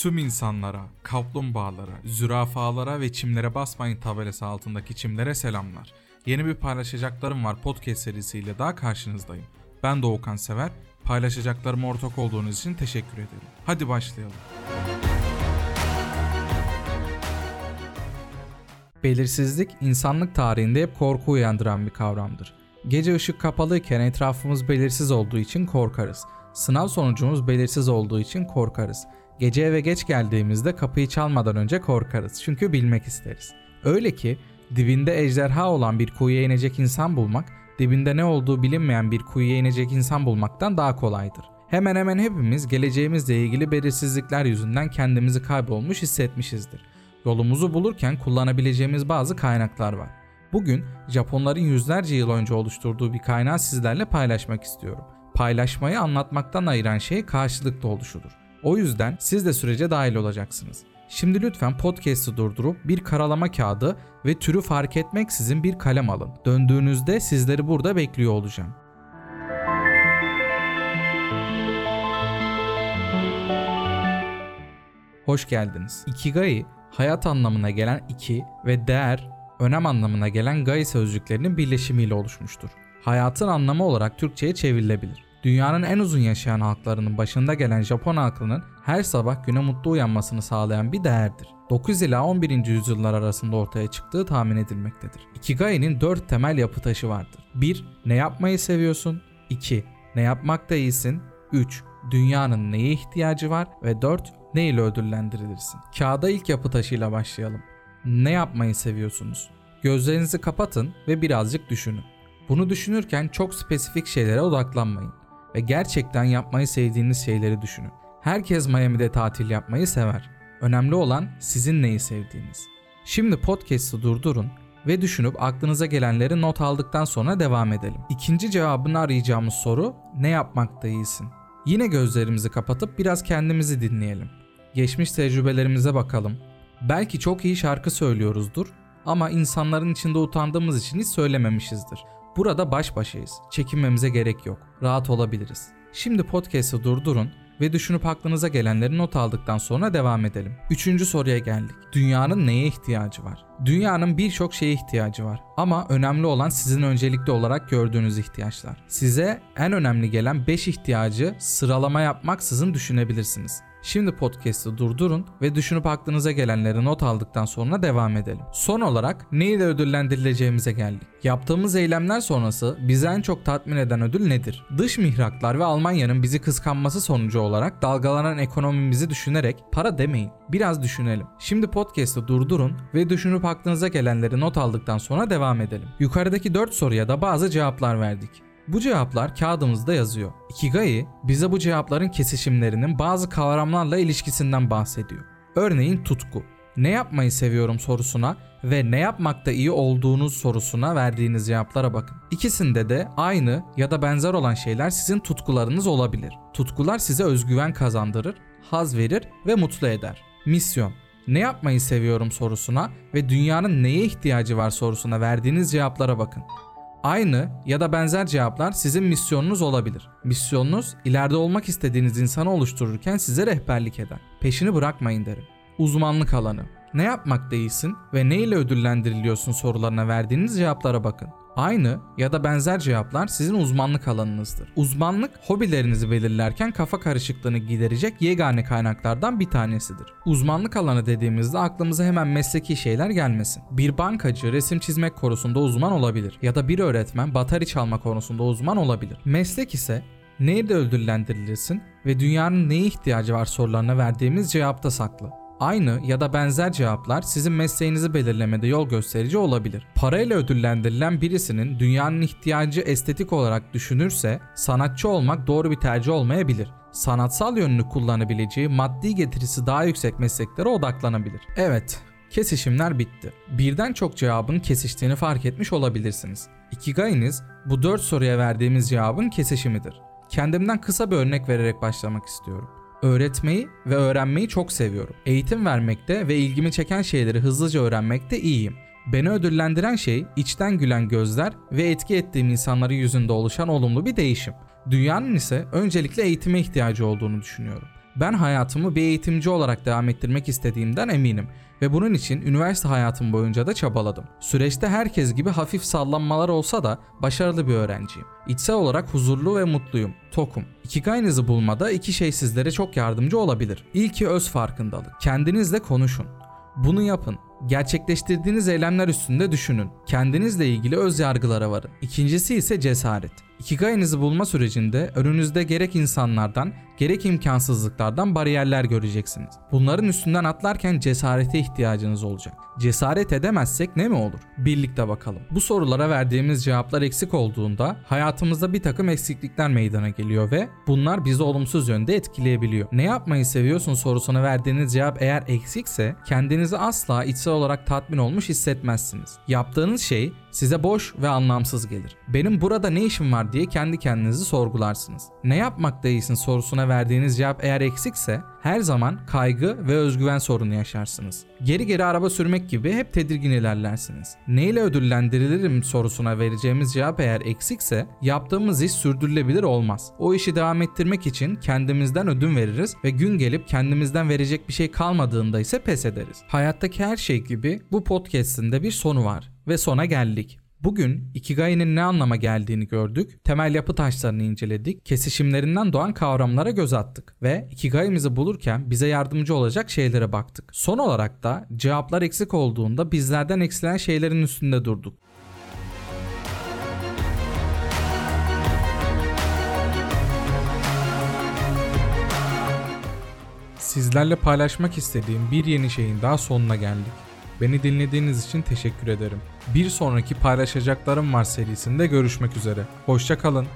Tüm insanlara, kaplumbağalara, zürafalara ve çimlere basmayın tabelası altındaki çimlere selamlar. Yeni bir paylaşacaklarım var podcast serisiyle daha karşınızdayım. Ben Doğukan Sever, paylaşacaklarıma ortak olduğunuz için teşekkür ederim. Hadi başlayalım. Belirsizlik insanlık tarihinde hep korku uyandıran bir kavramdır. Gece ışık kapalıyken etrafımız belirsiz olduğu için korkarız. Sınav sonucumuz belirsiz olduğu için korkarız. Gece eve geç geldiğimizde kapıyı çalmadan önce korkarız çünkü bilmek isteriz. Öyle ki dibinde ejderha olan bir kuyuya inecek insan bulmak, dibinde ne olduğu bilinmeyen bir kuyuya inecek insan bulmaktan daha kolaydır. Hemen hemen hepimiz geleceğimizle ilgili belirsizlikler yüzünden kendimizi kaybolmuş hissetmişizdir. Yolumuzu bulurken kullanabileceğimiz bazı kaynaklar var. Bugün Japonların yüzlerce yıl önce oluşturduğu bir kaynağı sizlerle paylaşmak istiyorum. Paylaşmayı anlatmaktan ayıran şey karşılıklı oluşudur. O yüzden siz de sürece dahil olacaksınız. Şimdi lütfen podcast'ı durdurup bir karalama kağıdı ve türü fark etmeksizin bir kalem alın. Döndüğünüzde sizleri burada bekliyor olacağım. Hoş geldiniz. Ikigai, hayat anlamına gelen iki ve değer, önem anlamına gelen gai sözcüklerinin birleşimiyle oluşmuştur. Hayatın anlamı olarak Türkçe'ye çevrilebilir. Dünyanın en uzun yaşayan halklarının başında gelen Japon halkının her sabah güne mutlu uyanmasını sağlayan bir değerdir. 9 ila 11. yüzyıllar arasında ortaya çıktığı tahmin edilmektedir. Ikigai'nin 4 temel yapı taşı vardır. 1. Ne yapmayı seviyorsun? 2. Ne yapmakta iyisin? 3. Dünyanın neye ihtiyacı var? Ve 4. Ne ile ödüllendirilirsin? Kağıda ilk yapı taşıyla başlayalım. Ne yapmayı seviyorsunuz? Gözlerinizi kapatın ve birazcık düşünün. Bunu düşünürken çok spesifik şeylere odaklanmayın ve gerçekten yapmayı sevdiğiniz şeyleri düşünün. Herkes Miami'de tatil yapmayı sever. Önemli olan sizin neyi sevdiğiniz. Şimdi podcast'ı durdurun ve düşünüp aklınıza gelenleri not aldıktan sonra devam edelim. İkinci cevabını arayacağımız soru ne yapmakta iyisin? Yine gözlerimizi kapatıp biraz kendimizi dinleyelim. Geçmiş tecrübelerimize bakalım. Belki çok iyi şarkı söylüyoruzdur ama insanların içinde utandığımız için hiç söylememişizdir. Burada baş başayız. Çekinmemize gerek yok. Rahat olabiliriz. Şimdi podcast'ı durdurun ve düşünüp aklınıza gelenleri not aldıktan sonra devam edelim. Üçüncü soruya geldik. Dünyanın neye ihtiyacı var? Dünyanın birçok şeye ihtiyacı var. Ama önemli olan sizin öncelikli olarak gördüğünüz ihtiyaçlar. Size en önemli gelen 5 ihtiyacı sıralama yapmaksızın düşünebilirsiniz. Şimdi podcast'ı durdurun ve düşünüp aklınıza gelenleri not aldıktan sonra devam edelim. Son olarak ne ile ödüllendirileceğimize geldik. Yaptığımız eylemler sonrası bizi en çok tatmin eden ödül nedir? Dış mihraklar ve Almanya'nın bizi kıskanması sonucu olarak dalgalanan ekonomimizi düşünerek para demeyin. Biraz düşünelim. Şimdi podcast'ı durdurun ve düşünüp aklınıza gelenleri not aldıktan sonra devam edelim. Yukarıdaki 4 soruya da bazı cevaplar verdik. Bu cevaplar kağıdımızda yazıyor. Ikigai bize bu cevapların kesişimlerinin bazı kavramlarla ilişkisinden bahsediyor. Örneğin tutku. Ne yapmayı seviyorum sorusuna ve ne yapmakta iyi olduğunuz sorusuna verdiğiniz cevaplara bakın. İkisinde de aynı ya da benzer olan şeyler sizin tutkularınız olabilir. Tutkular size özgüven kazandırır, haz verir ve mutlu eder. Misyon ne yapmayı seviyorum sorusuna ve dünyanın neye ihtiyacı var sorusuna verdiğiniz cevaplara bakın. Aynı ya da benzer cevaplar sizin misyonunuz olabilir. Misyonunuz ileride olmak istediğiniz insanı oluştururken size rehberlik eder. Peşini bırakmayın derim. Uzmanlık alanı. Ne yapmak değilsin ve ne ile ödüllendiriliyorsun sorularına verdiğiniz cevaplara bakın. Aynı ya da benzer cevaplar sizin uzmanlık alanınızdır. Uzmanlık hobilerinizi belirlerken kafa karışıklığını giderecek yegane kaynaklardan bir tanesidir. Uzmanlık alanı dediğimizde aklımıza hemen mesleki şeyler gelmesin. Bir bankacı resim çizmek konusunda uzman olabilir ya da bir öğretmen bateri çalma konusunda uzman olabilir. Meslek ise nerede ödüllendirilirsin ve dünyanın neye ihtiyacı var sorularına verdiğimiz cevapta saklı. Aynı ya da benzer cevaplar sizin mesleğinizi belirlemede yol gösterici olabilir. Parayla ödüllendirilen birisinin dünyanın ihtiyacı estetik olarak düşünürse sanatçı olmak doğru bir tercih olmayabilir. Sanatsal yönünü kullanabileceği maddi getirisi daha yüksek mesleklere odaklanabilir. Evet, kesişimler bitti. Birden çok cevabın kesiştiğini fark etmiş olabilirsiniz. Ikigai'niz bu 4 soruya verdiğimiz cevabın kesişimidir. Kendimden kısa bir örnek vererek başlamak istiyorum. Öğretmeyi ve öğrenmeyi çok seviyorum. Eğitim vermekte ve ilgimi çeken şeyleri hızlıca öğrenmekte iyiyim. Beni ödüllendiren şey içten gülen gözler ve etki ettiğim insanların yüzünde oluşan olumlu bir değişim. Dünyanın ise öncelikle eğitime ihtiyacı olduğunu düşünüyorum. Ben hayatımı bir eğitimci olarak devam ettirmek istediğimden eminim ve bunun için üniversite hayatım boyunca da çabaladım. Süreçte herkes gibi hafif sallanmalar olsa da başarılı bir öğrenciyim. İçsel olarak huzurlu ve mutluyum. Tokum. Ikigai'nizi bulmada iki şey sizlere çok yardımcı olabilir. İlki öz farkındalık. Kendinizle konuşun. Bunu yapın. Gerçekleştirdiğiniz eylemler üstünde düşünün. Kendinizle ilgili öz yargılara varın. İkincisi ise cesaret. Ikigai'nizi bulma sürecinde önünüzde gerek insanlardan gerek imkansızlıklardan bariyerler göreceksiniz. Bunların üstünden atlarken cesarete ihtiyacınız olacak. Cesaret edemezsek ne mi olur? Birlikte bakalım. Bu sorulara verdiğimiz cevaplar eksik olduğunda hayatımızda bir takım eksiklikler meydana geliyor ve bunlar bizi olumsuz yönde etkileyebiliyor. Ne yapmayı seviyorsun sorusuna verdiğiniz cevap eğer eksikse kendinizi asla içsel olarak tatmin olmuş hissetmezsiniz. Yaptığınız şey size boş ve anlamsız gelir. Benim burada ne işim var diye kendi kendinizi sorgularsınız. Ne yapmakta iyisin sorusuna verdiğiniz cevap eğer eksikse her zaman kaygı ve özgüven sorunu yaşarsınız. Geri geri araba sürmek gibi hep tedirgin ilerlersiniz. Neyle ödüllendirilirim sorusuna vereceğimiz cevap eğer eksikse yaptığımız iş sürdürülebilir olmaz. O işi devam ettirmek için kendimizden ödün veririz ve gün gelip kendimizden verecek bir şey kalmadığında ise pes ederiz. Hayattaki her şey gibi bu podcast'in bir sonu var ve sona geldik. Bugün Ikigai'nin ne anlama geldiğini gördük, temel yapı taşlarını inceledik, kesişimlerinden doğan kavramlara göz attık ve Ikigai'mizi bulurken bize yardımcı olacak şeylere baktık. Son olarak da cevaplar eksik olduğunda bizlerden eksilen şeylerin üstünde durduk. Sizlerle paylaşmak istediğim bir yeni şeyin daha sonuna geldik. Beni dinlediğiniz için teşekkür ederim. Bir sonraki paylaşacaklarım var serisinde görüşmek üzere. Hoşça kalın.